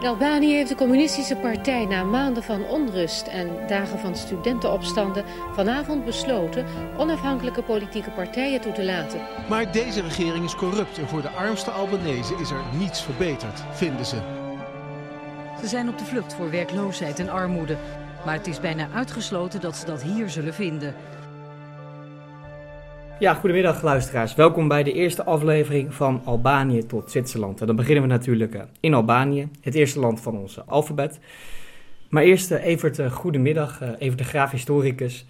In Albanië heeft de communistische partij na maanden van onrust en dagen van studentenopstanden vanavond besloten onafhankelijke politieke partijen toe te laten. Maar deze regering is corrupt en voor de armste Albanese is er niets verbeterd, vinden ze. Ze zijn op de vlucht voor werkloosheid en armoede. Maar het is bijna uitgesloten dat ze dat hier zullen vinden. Ja, goedemiddag luisteraars. Welkom bij de eerste aflevering van Albanië tot Zwitserland. En dan beginnen we natuurlijk eh, in Albanië, het eerste land van ons alfabet. Maar eerst uh, Evert, uh, goedemiddag. Evert de Graaf, historicus.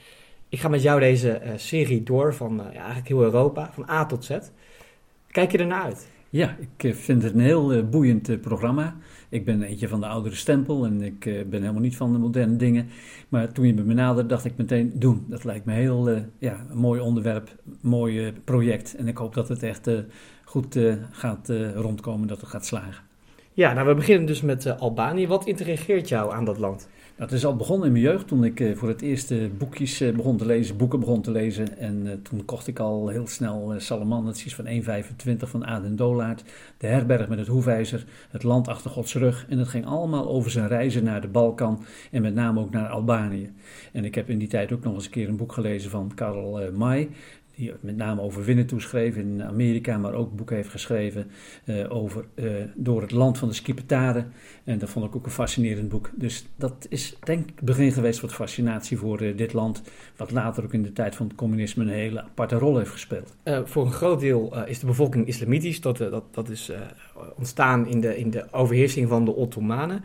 Ik ga met jou deze serie door van eigenlijk heel Europa, van A tot Z. Kijk je ernaar uit? Ja, ik vind het een heel boeiend programma. Ik ben eentje van de oudere stempel en ik ben helemaal niet van de moderne dingen. Maar toen je me benaderde, dacht ik meteen, doen. Dat lijkt me heel ja, een mooi onderwerp, mooi project. En ik hoop dat het echt goed gaat rondkomen, dat het gaat slagen. Ja, nou we beginnen dus met Albanië. Wat intrigeert jou aan dat land? Dat is al begonnen in mijn jeugd toen ik eh, voor het eerst boekjes eh, begon te lezen, boeken begon te lezen. En eh, toen kocht ik al heel snel Salamandertjes van 1,25 van Aden Dolaert. De herberg met het hoefijzer, het land achter Gods rug. En het ging allemaal over zijn reizen naar de Balkan en met name ook naar Albanië. En ik heb in die tijd ook nog eens een keer een boek gelezen van Karl May die met name over Winnetou schreef in Amerika, maar ook boeken heeft geschreven uh, over uh, door het land van de Skipetaren. En dat vond ik ook een fascinerend boek. Dus dat is denk ik het begin geweest wat fascinatie voor uh, dit land, wat later ook in de tijd van het communisme een hele aparte rol heeft gespeeld. voor een groot deel is de bevolking islamitisch, dat, dat, dat is ontstaan in de, in de overheersing van de Ottomanen.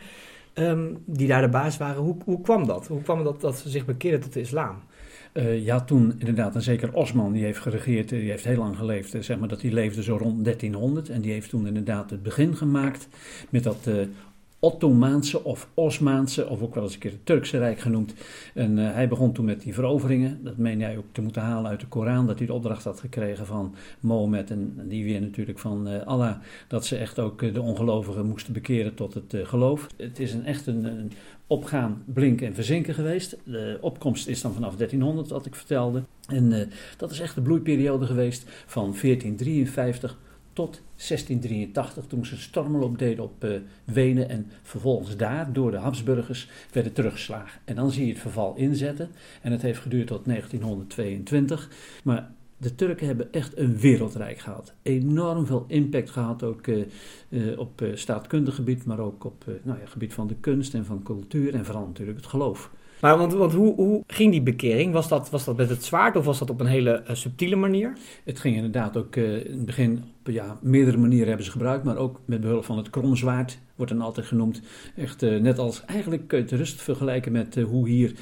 Um, die daar de baas waren. Hoe, hoe kwam dat? Hoe kwam dat dat ze zich bekeerden tot de islam? Uh, ja, toen inderdaad, en zeker Osman, die heeft geregeerd, die heeft heel lang geleefd, eh, zeg maar dat die leefde zo rond 1300. En die heeft toen inderdaad het begin gemaakt met dat uh, Ottomaanse of Osmaanse, of ook wel eens een keer het Turkse Rijk genoemd. En uh, hij begon toen met die veroveringen. Dat meen jij ook te moeten halen uit de Koran, dat hij de opdracht had gekregen van Mohammed en die weer natuurlijk van uh, Allah, dat ze echt ook de ongelovigen moesten bekeren tot het geloof. Het is een echt een, een, opgaan, blinken en verzinken geweest. De opkomst is dan vanaf 1300, wat ik vertelde. En dat is echt de bloeiperiode geweest van 1453 tot 1683, toen ze stormloop deden op uh, Wenen en vervolgens daar door de Habsburgers werden teruggeslagen. En dan zie je het verval inzetten en het heeft geduurd tot 1922. Maar de Turken hebben echt een wereldrijk gehad. Enorm veel impact gehad, ook uh, uh, op staatkundig gebied, maar ook op nou ja, gebied van de kunst en van cultuur en vooral natuurlijk het geloof. Maar want, want hoe, hoe, ging die bekering? Was dat, was dat met het zwaard of was dat op een hele uh, subtiele manier? Het ging inderdaad ook uh, in het begin op ja, meerdere manieren hebben ze gebruikt, maar ook met behulp van het kromzwaard, wordt dan altijd genoemd. Echt uh, net als, eigenlijk kun je het rust vergelijken met hoe hier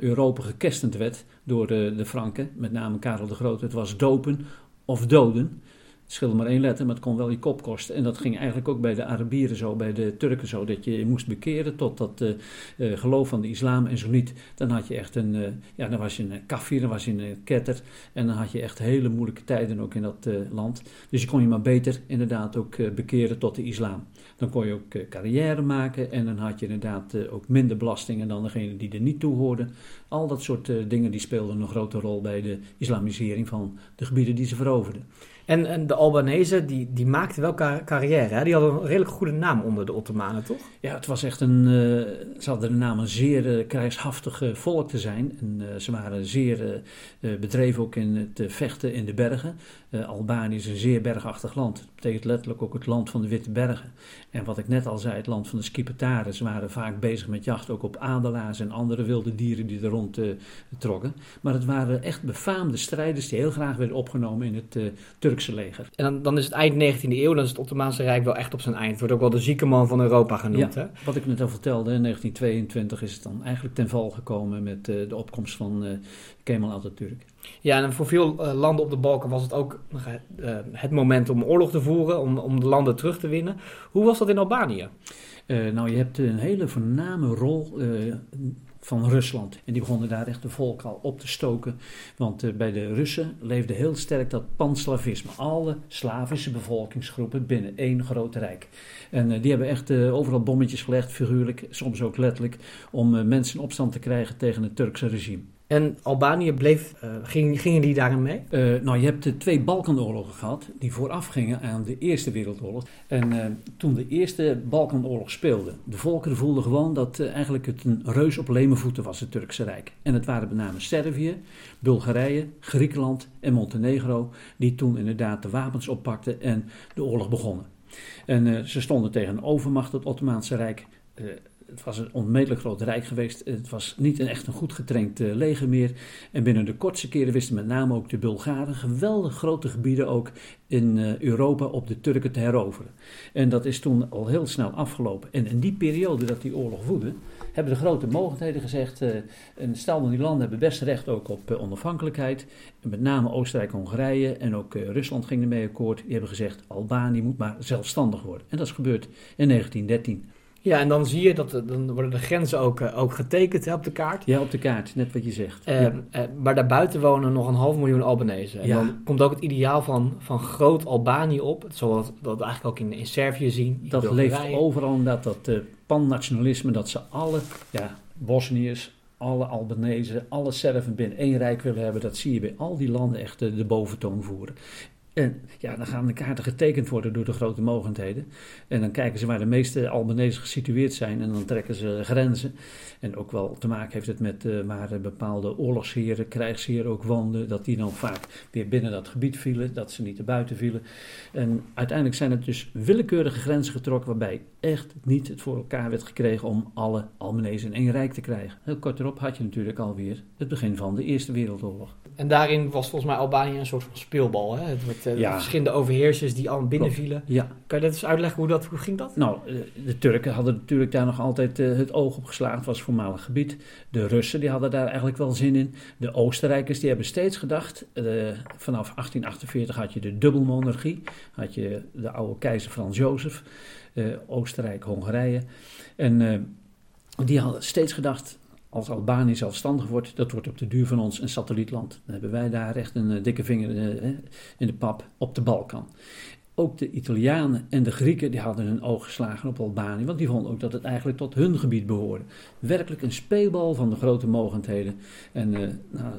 Europa gekestend werd door de Franken, met name Karel de Grote. Het was dopen of doden. Scheelde maar één letter, maar het kon wel je kop kosten. En dat ging eigenlijk ook bij de Arabieren zo, bij de Turken zo. Dat je moest bekeren tot dat uh, uh, geloof van de islam. En zo niet, dan had je echt een, uh, ja, dan was je een kafir, dan was je een ketter. En dan had je echt hele moeilijke tijden ook in dat land. Dus je kon je maar beter inderdaad ook bekeren tot de islam. Dan kon je ook carrière maken en dan had je inderdaad ook minder belastingen dan degene die er niet toe hoorden. Al dat soort dingen die speelden een grote rol bij de islamisering van de gebieden die ze veroverden. En, en de Albanese, die, die maakten wel carrière. Hè? Die hadden een redelijk goede naam onder de Ottomanen, toch? Ja, het was echt een. Uh, ze hadden de naam een zeer uh, krijgshaftig volk te zijn. En uh, ze waren zeer bedreven ook in het vechten in de bergen. Albanië is een zeer bergachtig land. Dat betekent letterlijk ook het land van de Witte Bergen. En wat ik net al zei, het land van de Skipetaren. Ze waren vaak bezig met jacht ook op adelaars en andere wilde dieren die er rond trokken. Maar het waren echt befaamde strijders die heel graag werden opgenomen in het Turkse leger. En dan, dan is het eind 19e eeuw, dan is het Ottomaanse Rijk wel echt op zijn eind. Het wordt ook wel de zieke man van Europa genoemd. Ja, hè? Wat ik net al vertelde, in 1922 is het dan eigenlijk ten val gekomen met uh, de opkomst van Kemal Atatürk. Ja, en voor veel uh, landen op de Balkan was het ook het moment om oorlog te voeren, om, om de landen terug te winnen. Hoe was dat in Albanië? nou, je hebt een hele voorname rol van Rusland. En die begonnen daar echt de volk al op te stoken. Want bij de Russen leefde heel sterk dat panslavisme. Alle Slavische bevolkingsgroepen binnen één groot rijk. En die hebben echt overal bommetjes gelegd, figuurlijk, soms ook letterlijk, om mensen in opstand te krijgen tegen het Turkse regime. En Albanië bleef, ging, gingen die daarin mee? Uh, nou, je hebt de twee Balkanoorlogen gehad die voorafgingen aan de Eerste Wereldoorlog. En uh, toen de Eerste Balkanoorlog speelde, de volkeren voelden gewoon dat eigenlijk het een reus op lemenvoeten was, het Turkse Rijk. En het waren met name Servië, Bulgarije, Griekenland en Montenegro die toen inderdaad de wapens oppakten en de oorlog begonnen. En ze stonden tegen een overmacht, het Ottomaanse Rijk het was een onmetelijk groot rijk geweest. Het was niet een echt een goed getraind uh, leger meer. En binnen de kortste keren wisten met name ook de Bulgaren geweldig grote gebieden ook in uh, Europa op de Turken te heroveren. En dat is toen al heel snel afgelopen. En in die periode dat die oorlog woedde, hebben de grote mogendheden gezegd: uh, en stel die landen hebben best recht ook op onafhankelijkheid. En met name Oostenrijk-Hongarije en ook Rusland ging ermee akkoord. Die hebben gezegd: Albanië moet maar zelfstandig worden. En dat is gebeurd in 1913. Ja, en dan zie je dat dan worden de grenzen ook, uh, ook getekend hè, op de kaart. Ja, op de kaart, net wat je zegt. Uh, ja. uh, maar daarbuiten wonen nog een half miljoen Albanese. En ja. dan komt ook het ideaal van, van groot Albanië op, zoals we dat eigenlijk ook in, in Servië zien. In dat leeft overal inderdaad, dat pan-nationalisme, dat ze alle ja, Bosniërs, alle Albanese, alle Serven binnen één rijk willen hebben. Dat zie je bij al die landen echt de boventoon voeren. En ja, dan gaan de kaarten getekend worden door de grote mogendheden. En dan kijken ze waar de meeste Albanese gesitueerd zijn en dan trekken ze grenzen. En ook wel te maken heeft het met uh, waar bepaalde oorlogsheren, krijgsheren ook woonden, dat die dan vaak weer binnen dat gebied vielen, dat ze niet te buiten vielen. En uiteindelijk zijn het dus willekeurige grenzen getrokken waarbij echt niet het voor elkaar werd gekregen om alle Albanese in één rijk te krijgen. Heel kort erop had je natuurlijk alweer het begin van de Eerste Wereldoorlog. En daarin was volgens mij Albanië een soort van speelbal. Hè? Het uh, ja. verschillende overheersers die al binnenvielen. Ja. Kan je dat eens uitleggen hoe, dat, hoe ging dat? Nou, de Turken hadden natuurlijk daar nog altijd uh, het oog op geslagen. Het was voormalig gebied. De Russen die hadden daar eigenlijk wel zin in. De Oostenrijkers die hebben steeds gedacht. Uh, vanaf 1848 had je de dubbelmonarchie. Had je de oude keizer Frans Jozef. Oostenrijk, Hongarije. En die hadden steeds gedacht als Albanië zelfstandig wordt, dat wordt op de duur van ons een satellietland. Dan hebben wij daar echt een uh, dikke vinger uh, in de pap op de Balkan. Ook de Italianen en de Grieken die hadden hun oog geslagen op Albanië, want die vonden ook dat het eigenlijk tot hun gebied behoorde. Werkelijk een speelbal van de grote mogendheden. En uh, nou,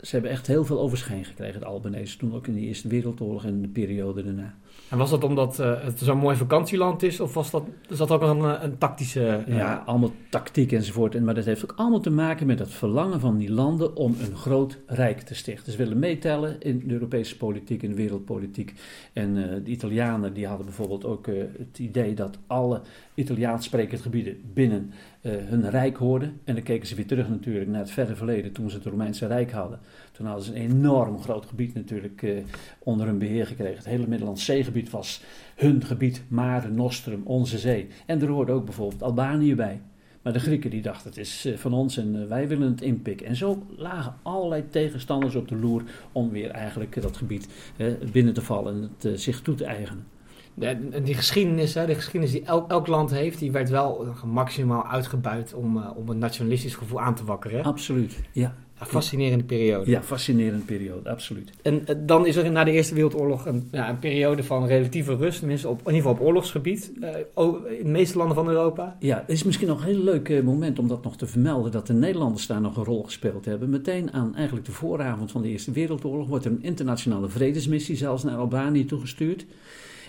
ze hebben echt heel veel overschijn gekregen, de Albanese, toen ook in de Eerste Wereldoorlog en de periode daarna. En was dat omdat uh, het zo'n mooi vakantieland is, of was dat, dat ook een, een tactische... Uh... Ja, allemaal tactiek enzovoort. En, maar dat heeft ook allemaal te maken met het verlangen van die landen om een groot rijk te stichten. Ze willen meetellen in de Europese politiek, in de wereldpolitiek. En de Italianen die hadden bijvoorbeeld ook het idee dat alle Italiaans sprekende gebieden binnen hun rijk hoorden. En dan keken ze weer terug natuurlijk naar het verre verleden, toen ze het Romeinse Rijk hadden. Toen hadden ze een enorm groot gebied natuurlijk uh, onder hun beheer gekregen. Het hele Middellandse zeegebied was hun gebied, Mare Nostrum, onze zee. En er hoorde ook bijvoorbeeld Albanië bij. Maar de Grieken die dachten het is uh, van ons en uh, wij willen het inpikken. En zo lagen allerlei tegenstanders op de loer om weer eigenlijk dat gebied binnen te vallen en het zich toe te eigenen. De, die geschiedenis, hè, de geschiedenis die elk, elk, land heeft, die werd wel maximaal uitgebuit om, om een nationalistisch gevoel aan te wakkeren. Absoluut, ja. Een fascinerende periode. Ja, fascinerende periode, absoluut. En uh, dan is er na de Eerste Wereldoorlog een, ja, een periode van relatieve rust, tenminste op, in ieder geval op oorlogsgebied, uh, in de meeste landen van Europa. Ja, het is misschien nog een heel leuk uh, moment om dat nog te vermelden, dat de Nederlanders daar nog een rol gespeeld hebben. Meteen aan eigenlijk de vooravond van de Eerste Wereldoorlog wordt er een internationale vredesmissie zelfs naar Albanië toegestuurd.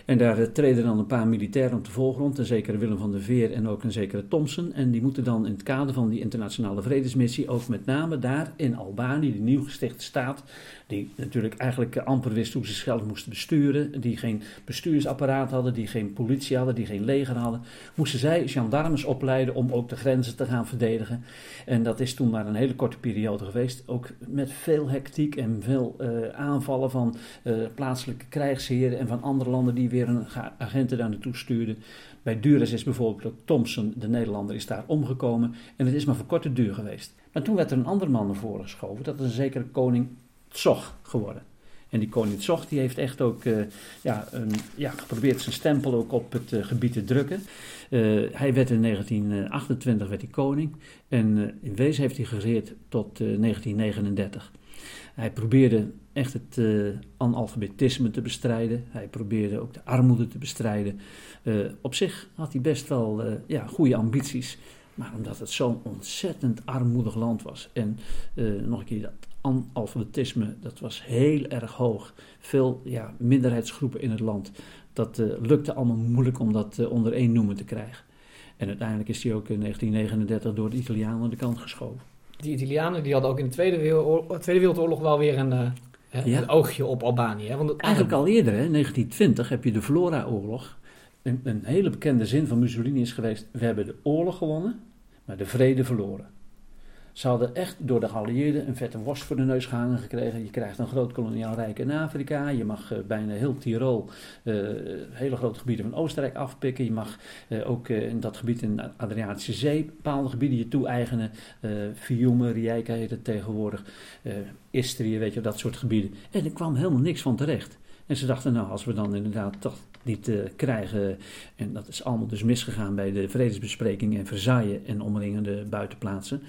En daar treden dan een paar militairen op de voorgrond, een zekere Willem van der Veer en ook een zekere Thompson. En die moeten dan in het kader van die internationale vredesmissie ook met name daar in Albanië, die nieuw gestichte staat, die natuurlijk eigenlijk amper wist hoe ze zichzelf moesten besturen, die geen bestuursapparaat hadden, die geen politie hadden, die geen leger hadden, moesten zij gendarmes opleiden om ook de grenzen te gaan verdedigen. En dat is toen maar een hele korte periode geweest, ook met veel hectiek en veel uh, aanvallen van uh, plaatselijke krijgsheren en van andere landen die weer een agenten daar naartoe stuurden. Bij Dures is bijvoorbeeld Thompson, de Nederlander, is daar omgekomen en het is maar voor korte duur geweest. Maar toen werd er een ander man naar voren geschoven, dat is een zekere koning Zog geworden. En die koning Zog die heeft echt ook uh, ja, een, ja, geprobeerd zijn stempel ook op het uh, gebied te drukken. Uh, hij werd in 1928 werd hij koning en in wezen heeft hij geregeerd tot 1939. Hij probeerde echt het analfabetisme te bestrijden. Hij probeerde ook de armoede te bestrijden. op zich had hij best wel ja, goede ambities. Maar omdat het zo'n ontzettend armoedig land was. En nog een keer, dat analfabetisme, dat was heel erg hoog. Veel ja, minderheidsgroepen in het land. Dat lukte allemaal moeilijk om dat onder één noemen te krijgen. En uiteindelijk is hij ook in 1939 door de Italianen aan de kant geschoven. Die Italianen die hadden ook in de Tweede, Wereldoorlog, Tweede Wereldoorlog wel weer een, uh, een oogje op Albanië. Hè? Want Eigenlijk al eerder, hè, 1920, heb je de Flora-oorlog. Een, een hele bekende zin van Mussolini is geweest: We hebben de oorlog gewonnen, maar de vrede verloren. Ze hadden echt door de geallieerden een vette worst voor de neus gehangen gekregen. Je krijgt een groot koloniaal rijk in Afrika. Je mag uh, bijna heel Tirol, uh, hele grote gebieden van Oostenrijk afpikken. Je mag uh, ook in dat gebied in de Adriatische Zee bepaalde gebieden je toe-eigenen. Fiume, Rijeka heet het tegenwoordig. Istrië, weet je, dat soort gebieden. En er kwam helemaal niks van terecht. En ze dachten, nou, als we dan inderdaad toch niet krijgen, en dat is allemaal dus misgegaan bij de vredesbesprekingen in Versailles en omringende buitenplaatsen,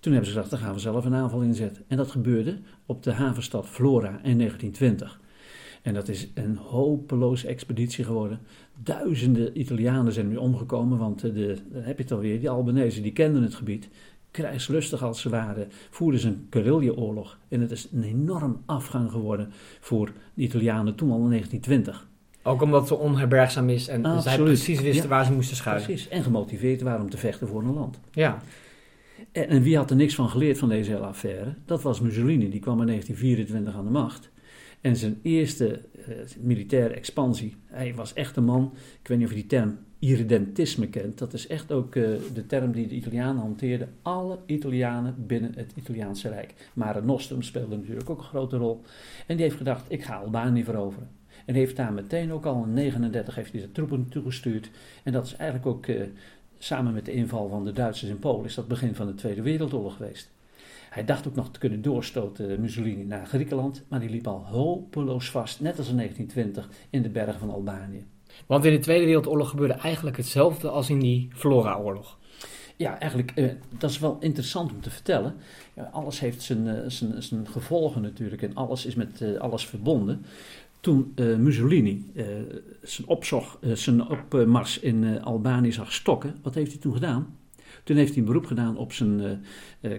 toen hebben ze gedacht, dan gaan we zelf een aanval inzetten. En dat gebeurde op de havenstad Flora in 1920. En dat is een hopeloze expeditie geworden. Duizenden Italianen zijn nu omgekomen, want eh, de, dan heb je het alweer, die Albanese die kenden het gebied. Krijgslustig als ze waren, voerden ze een guerrilla-oorlog. En het is een enorm afgang geworden voor de Italianen toen al in 1920. Ook omdat ze onherbergzaam is en zij precies wisten waar ze moesten schuilen. Precies, en gemotiveerd waren om te vechten voor een land. Ja. En, wie had er niks van geleerd van deze hele affaire? Dat was Mussolini, die kwam in 1924 aan de macht. En zijn eerste uh, militaire expansie, hij was echt een man, ik weet niet of je die term irredentisme kent, dat is echt ook uh, de term die de Italianen hanteerden. Alle Italianen binnen het Italiaanse Rijk. Mare Nostrum speelde natuurlijk ook een grote rol. En die heeft gedacht, ik ga Albanië veroveren. En heeft daar meteen ook al in 1939 heeft hij de troepen toegestuurd. En dat is eigenlijk ook uh, samen met de inval van de Duitsers in Polen, is dat begin van de Tweede Wereldoorlog geweest. Hij dacht ook nog te kunnen doorstoten Mussolini naar Griekenland, maar die liep al hopeloos vast, net als in 1920 in de bergen van Albanië. Want in de Tweede Wereldoorlog gebeurde eigenlijk hetzelfde als in die Flora-oorlog. Ja, eigenlijk, uh, dat is wel interessant om te vertellen. Ja, alles heeft zijn, uh, zijn, zijn gevolgen natuurlijk en alles is met uh, alles verbonden toen uh, Mussolini uh, zijn, opzog, uh, zijn opmars in Albanië zag stokken, wat heeft hij toen gedaan? Toen heeft hij een beroep gedaan op zijn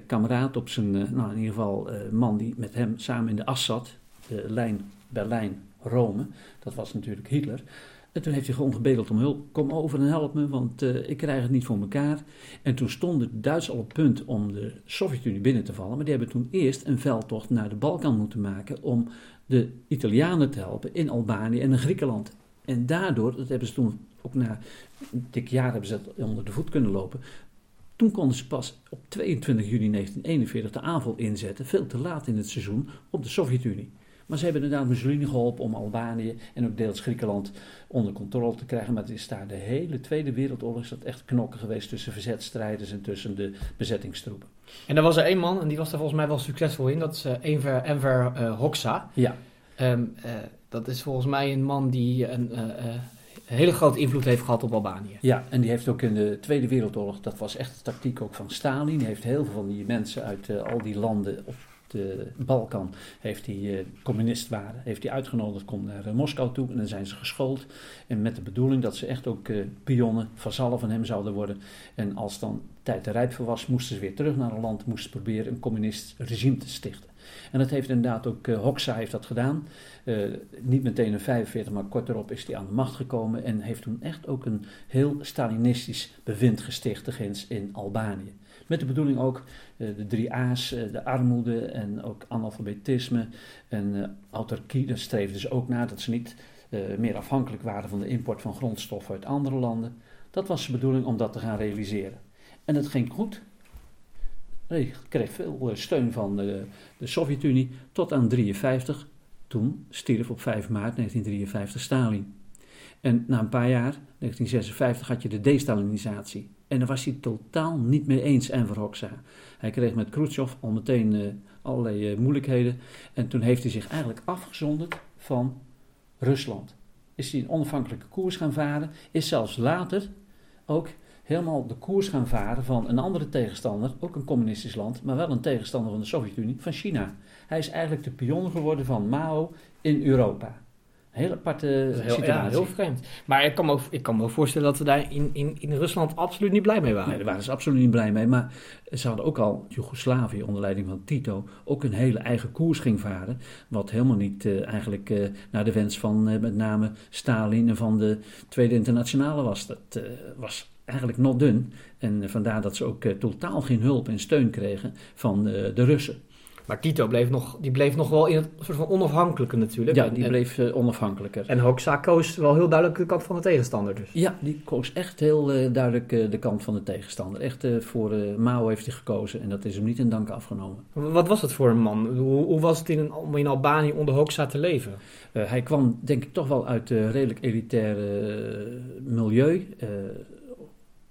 kameraad, op zijn, nou in ieder geval man die met hem samen in de as zat, de lijn Berlijn-Rome, dat was natuurlijk Hitler. En toen heeft hij gewoon gebedeld om hulp. Kom over en help me, want ik krijg het niet voor elkaar. En toen stonden de Duitsers al op punt om de Sovjet-Unie binnen te vallen. Maar die hebben toen eerst een veldtocht naar de Balkan moeten maken om de Italianen te helpen in Albanië en in Griekenland. En daardoor, dat hebben ze toen ook na een dik jaar hebben ze onder de voet kunnen lopen. Toen konden ze pas op 22 juni 1941 de aanval inzetten, veel te laat in het seizoen, op de Sovjet-Unie. Maar ze hebben inderdaad Mussolini geholpen om Albanië en ook deels Griekenland onder controle te krijgen. Maar het is daar de hele Tweede Wereldoorlog is dat echt knokken geweest tussen verzetstrijders en tussen de bezettingstroepen. En er was er één man, en die was er volgens mij wel succesvol in, dat is uh, Enver, Enver uh, Hoxha. Ja. Um, uh, dat is volgens mij een man die een hele grote invloed heeft gehad op Albanië. Ja, en die heeft ook in de Tweede Wereldoorlog, dat was echt de tactiek ook van Stalin, heeft heel veel van die mensen uit al die landen op de Balkan heeft hij uh, communist waren, heeft hij uitgenodigd, kom naar uh, Moskou toe en dan zijn ze geschoold. En met de bedoeling dat ze echt ook uh, pionnen, vazallen van hem zouden worden. En als dan tijd te rijp voor was, moesten ze weer terug naar een land, moesten proberen een communist regime te stichten. En dat heeft inderdaad ook, Hoxha heeft dat gedaan. niet meteen in 45, maar kort erop is hij aan de macht gekomen en heeft toen echt ook een heel Stalinistisch bewind gesticht in Albanië. Met de bedoeling ook uh, de drie A's, uh, de armoede en ook analfabetisme en uh, autarkie. Daar streefden ze ook naar dat ze niet meer afhankelijk waren van de import van grondstoffen uit andere landen. Dat was de bedoeling om dat te gaan realiseren. En het ging goed. Hij kreeg veel steun van de, de Sovjet-Unie tot aan 1953. Toen stierf op 5 maart 1953 Stalin. En na een paar jaar, 1956, had je de destalinisatie. En daar was hij totaal niet mee eens, Enver Hoxha. Hij kreeg met Khrushchev al meteen uh, allerlei uh, moeilijkheden. En toen heeft hij zich eigenlijk afgezonderd van Rusland. Is hij een onafhankelijke koers gaan varen. Is zelfs later ook helemaal de koers gaan varen van een andere tegenstander, ook een communistisch land, maar wel een tegenstander van de Sovjet-Unie, van China. Hij is eigenlijk de pion geworden van Mao in Europa Hele aparte heel, situatie. Ja, heel vreemd. Maar ik kan, me ook, ik kan me ook voorstellen dat ze daar in, in, in Rusland absoluut niet blij mee waren. Nee, daar waren ze absoluut niet blij mee. Maar ze hadden ook al, Joegoslavië onder leiding van Tito, ook een hele eigen koers ging varen. Wat helemaal niet uh, eigenlijk uh, naar de wens van uh, met name Stalin en van de Tweede Internationale was. Dat was eigenlijk not dun. En vandaar dat ze ook totaal geen hulp en steun kregen van de Russen. Maar Tito bleef nog, die bleef nog wel in het soort van onafhankelijke natuurlijk. Ja, die en, bleef uh, onafhankelijker. En Hoxha koos wel heel duidelijk de kant van de tegenstander dus. Ja, die koos echt heel uh, duidelijk uh, de kant van de tegenstander. Echt voor Mao heeft hij gekozen en dat is hem niet in dank afgenomen. Wat was het voor een man? Hoe, hoe was het in, in Albanië onder Hoxha te leven? hij kwam denk ik toch wel uit een redelijk elitaire milieu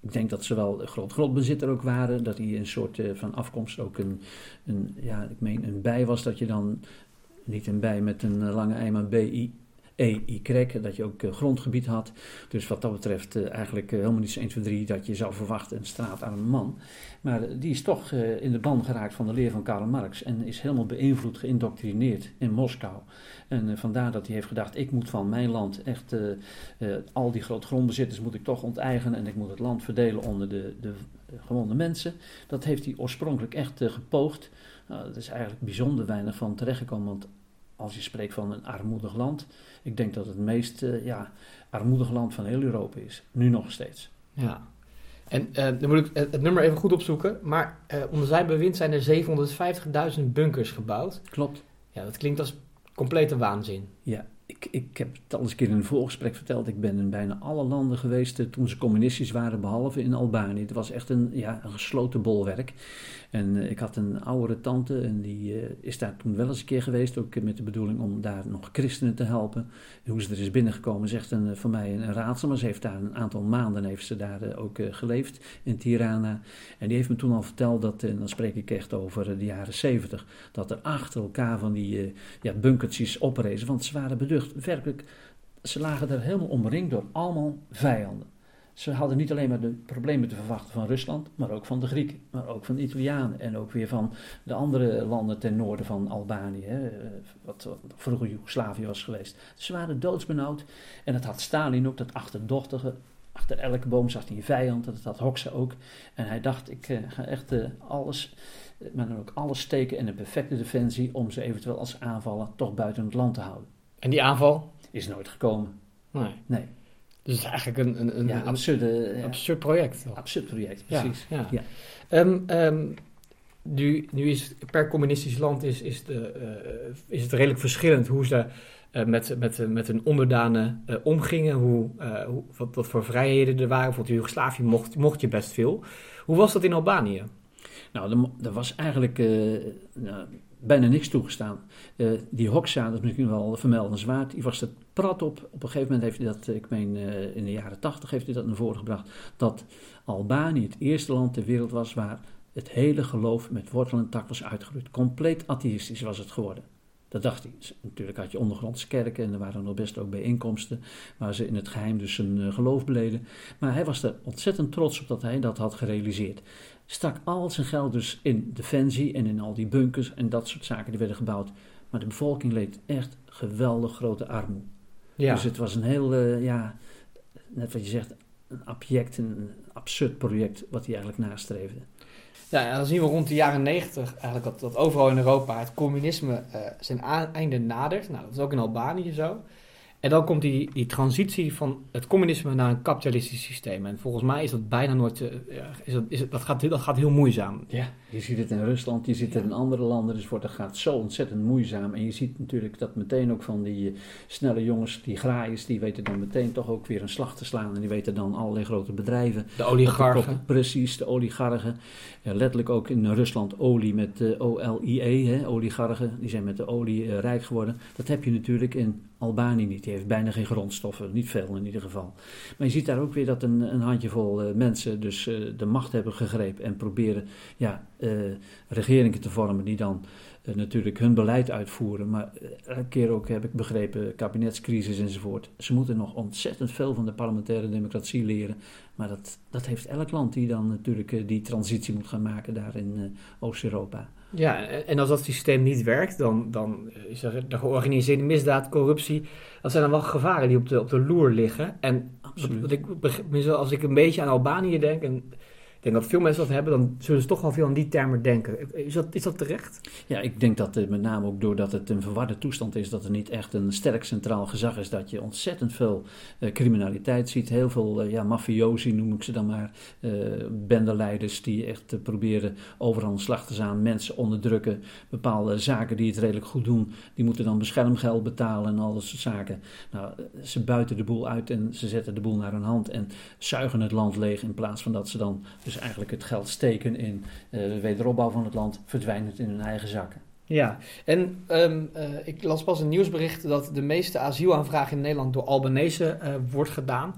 ik denk dat ze wel groot grondbezitter ook waren. Dat hij een soort uh, van afkomst ook een, een, ja, ik meen een bij was. Dat je dan niet een bij met een lange ei, maar BI. EY, dat je ook uh, grondgebied had. Dus wat dat betreft uh, eigenlijk uh, helemaal niet zo 1, 2, 3 dat je zou verwachten een straatarme man. Maar die is toch in de ban geraakt van de leer van Karl Marx en is helemaal beïnvloed, geïndoctrineerd in Moskou. En vandaar dat hij heeft gedacht, ik moet van mijn land echt al die grote grondbezitters moet ik toch onteigenen en ik moet het land verdelen onder de, de gewone mensen. Dat heeft hij oorspronkelijk echt gepoogd. Nou, dat is eigenlijk bijzonder weinig van terechtgekomen, want als je spreekt van een armoedig land, ik denk dat het meest uh, ja, armoedig land van heel Europa is. Nu nog steeds. Ja. En uh, dan moet ik het, nummer even goed opzoeken. Maar uh, onder zijn bewind zijn er 750.000 bunkers gebouwd. Klopt. Ja, dat klinkt als complete waanzin. Ja, ik, ik heb het al eens een keer in een voorgesprek verteld. Ik ben in bijna alle landen geweest toen ze communistisch waren, behalve in Albanië. Het was echt een, ja, een gesloten bolwerk. En uh, ik had een oudere tante en die uh, is daar toen wel eens een keer geweest. Ook met de bedoeling om daar nog christenen te helpen. Hoe ze er is binnengekomen is echt een, voor mij een raadsel. Maar ze heeft daar een aantal maanden heeft ze daar ook geleefd in Tirana. En die heeft me toen al verteld dat, en dan spreek ik echt over de jaren zeventig, dat er achter elkaar van die ja, bunkertjes oprezen. Want ze waren Werkelijk, ze lagen daar helemaal omringd door allemaal vijanden. Ze hadden niet alleen maar de problemen te verwachten van Rusland, maar ook van de Grieken, maar ook van de Italianen en ook weer van de andere landen ten noorden van Albanië, hè, wat vroeger Joegoslavië was geweest. Ze waren doodsbenauwd en dat had Stalin ook, dat achterdochtige. Achter elke boom zag hij een vijand, dat had Hoxha ook. En hij dacht, ik uh, ga echt uh, alles, maar dan ook alles steken in een perfecte defensie om ze eventueel als aanvallen toch buiten het land te houden. En die aanval? Is nooit gekomen. Nee. Nee. Dus het is eigenlijk een, een, een, ja, absurde, absurd project. Absurd project, precies. Ja, ja. Um, um, nu, nu is per communistisch land is, is, de, uh, is het redelijk verschillend hoe ze uh, met, met, met hun onderdanen uh, omgingen, hoe, hoe, wat, wat voor vrijheden er waren. Bijvoorbeeld Joegoslavië mocht, mocht je best veel. Hoe was dat in Albanië? Nou, er was eigenlijk nou, bijna niks toegestaan. Uh, die Hoxha, dat is misschien wel vermeldenswaard, die was het prat op. Op een gegeven moment heeft hij dat, ik meen uh, in de jaren tachtig heeft hij dat naar voren gebracht, dat Albanië het eerste land ter wereld was waar het hele geloof met wortel en tak was uitgeroeid. Compleet atheïstisch was het geworden. Dat dacht hij. Natuurlijk had je ondergrondse kerken en er waren nog best ook bijeenkomsten waar ze in het geheim dus uh, geloof beleden. Maar hij was er ontzettend trots op dat hij dat had gerealiseerd. Stak al zijn geld dus in defensie en in al die bunkers en dat soort zaken die werden gebouwd. Maar de bevolking leed echt geweldig grote armoede. Ja. Dus het was een heel, uh, ja, net wat je zegt, een object, een absurd project wat hij eigenlijk nastreefde. Ja, en dan zien we rond de jaren negentig eigenlijk dat, dat overal in Europa het communisme uh, zijn einde nadert. Nou, dat is ook in Albanië zo. En dan komt die, die transitie van het communisme naar een kapitalistisch systeem. En volgens mij is dat bijna nooit. Uh, is dat, is dat, gaat, dat gaat heel moeizaam. Ja, je ziet het in Rusland, je ziet het in andere landen. Dus wordt, dat gaat zo ontzettend moeizaam. En je ziet natuurlijk dat meteen ook van die uh, snelle jongens, die graaiers, die weten dan meteen toch ook weer een slag te slaan. En die weten dan allerlei grote bedrijven. De oligarchen. precies, de oligarchen. Uh, letterlijk ook in Rusland olie met uh, O-L-I-E, oligarchen. Die zijn met de olie rijk geworden. Dat heb je natuurlijk in Albanië niet. Die heeft bijna geen grondstoffen, niet veel in ieder geval. Maar je ziet daar ook weer dat een, een handjevol mensen dus de macht hebben gegrepen en proberen ja, regeringen te vormen die dan natuurlijk hun beleid uitvoeren. Maar elke keer ook heb ik begrepen, kabinetscrisis enzovoort. Ze moeten nog ontzettend veel van de parlementaire democratie leren. Maar dat, dat heeft elk land die dan natuurlijk die transitie moet gaan maken daar in Oost-Europa. Ja, en als dat systeem niet werkt, dan, dan is er de georganiseerde misdaad, corruptie. Dat zijn dan wel gevaren die op de, op de loer liggen. En Absoluut. wat, ik, als ik een beetje aan Albanië denk, en ik denk dat veel mensen dat hebben, dan zullen ze toch wel veel aan die termen denken. Is dat, is dat terecht? Ja, ik denk dat uh, met name ook doordat het een verwarde toestand is, dat er niet echt een sterk centraal gezag is, dat je ontzettend veel uh, criminaliteit ziet. Heel veel uh, ja, mafiosi noem ik ze dan maar, bendeleiders die echt proberen overal een slag te staan, mensen onderdrukken, bepaalde zaken die het redelijk goed doen, die moeten dan beschermgeld betalen en al dat soort zaken. Nou, ze buiten de boel uit en ze zetten de boel naar hun hand en zuigen het land leeg in plaats van dat ze dan dus eigenlijk het geld steken in uh, de wederopbouw van het land, verdwijnt het in hun eigen zakken. Ja, en um, uh, ik las pas een nieuwsbericht dat de meeste asielaanvragen in Nederland door Albanese uh, wordt gedaan.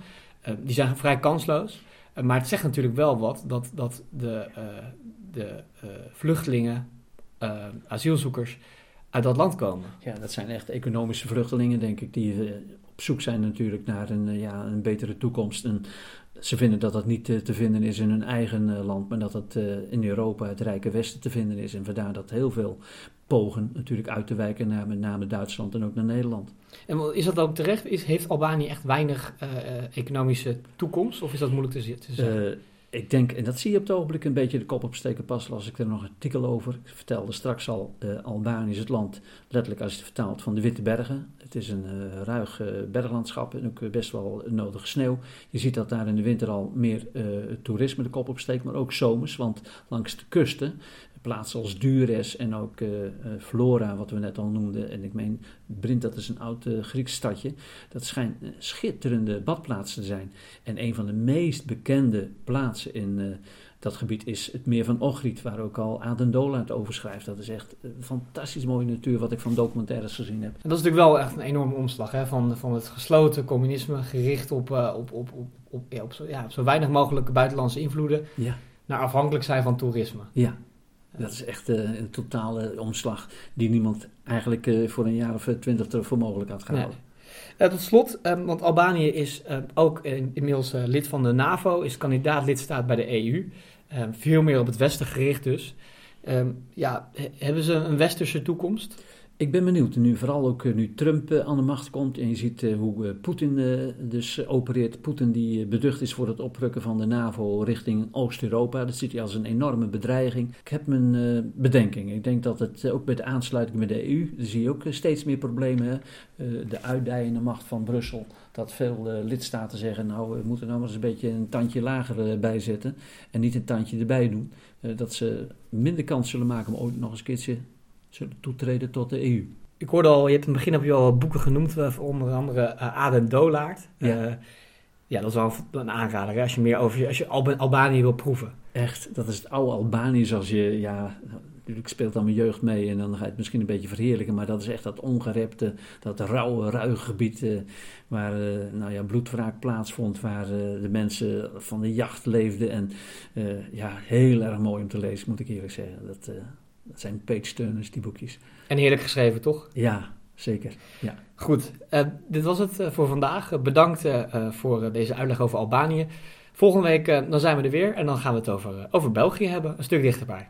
die zijn vrij kansloos. maar het zegt natuurlijk wel wat dat, dat de, de vluchtelingen, asielzoekers uit dat land komen. Ja, dat zijn echt economische vluchtelingen, denk ik, die op zoek zijn natuurlijk naar een, ja, een betere toekomst. En ze vinden dat dat niet te, te vinden is in hun eigen uh, land, maar dat het uh, in Europa, het rijke Westen, te vinden is. En vandaar dat heel veel pogen natuurlijk uit te wijken naar met name Duitsland en ook naar Nederland. En is dat ook terecht? Is, heeft Albanië echt weinig uh, economische toekomst of is dat moeilijk te, te zeggen? Ik denk, en dat zie je op het ogenblik een beetje de kop opsteken, pas las ik er nog een artikel over. Ik vertelde straks al, uh, Albanië is het land, letterlijk als je het vertaalt, van de Witte Bergen. Het is een uh, ruig uh, berglandschap en ook best wel nodige sneeuw. Je ziet dat daar in de winter al meer toerisme de kop opsteekt, maar ook zomers, want langs de kusten, plaatsen als Dures en ook Flora, wat we net al noemden, en ik meen Brint, dat is een oud Grieks stadje, dat schijnt schitterende badplaatsen te zijn. En een van de meest bekende plaatsen in uh, dat gebied is het meer van Ohrid, waar ook al Adendola het over schrijft. Dat is echt een fantastisch mooie natuur, wat ik van documentaires gezien heb. En dat is natuurlijk wel echt een enorme omslag hè? Van, van het gesloten communisme, gericht op, uh, op, op, op, op, ja, op, zo, ja, op zo weinig mogelijke buitenlandse invloeden, ja. naar afhankelijk zijn van toerisme. Ja, dat is echt uh, een totale omslag die niemand eigenlijk uh, voor een jaar of twintig voor mogelijk had gehouden. Nee. Tot slot, um, want Albanië is ook in, inmiddels lid van de NAVO, is kandidaat-lidstaat bij de EU. Um, veel meer op het Westen gericht dus. Um, ja, he, hebben ze een westerse toekomst? Ik ben benieuwd, nu vooral ook nu Trump aan de macht komt en je ziet hoe Poetin dus opereert. Poetin die beducht is voor het oprukken van de NAVO richting Oost-Europa. Dat ziet hij als een enorme bedreiging. Ik heb mijn bedenking. Ik denk dat het ook bij de aansluiting met de EU, daar zie je ook steeds meer problemen. de uitdijende macht van Brussel. Dat veel lidstaten zeggen, nou we moeten nou maar eens een beetje een tandje lager bij zetten. En niet een tandje erbij doen. dat ze minder kans zullen maken om ooit nog eens een keertje zullen toetreden tot de EU. Ik hoorde al, je hebt in het begin heb je al boeken genoemd, onder andere uh, Aden Dolaard. Ja. Uh, ja, dat is wel een aanrader hè, als je meer over als je Alba Albanië wil proeven. Echt, dat is het oude Albanië zoals je, ja, natuurlijk speelt dan mijn jeugd mee en dan ga je het misschien een beetje verheerlijken, maar dat is echt dat ongerepte, dat rauwe, ruige gebied uh, waar uh, nou ja, bloedwraak plaatsvond, waar uh, de mensen van de jacht leefden en ja, heel erg mooi om te lezen, moet ik eerlijk zeggen. Dat, dat zijn page-turners, die boekjes. En heerlijk geschreven, toch? Ja, zeker. Ja. Goed, uh, dit was het uh, voor vandaag. Uh, bedankt voor deze uitleg over Albanië. Volgende week dan zijn we er weer en dan gaan we het over, over België hebben, een stuk dichterbij.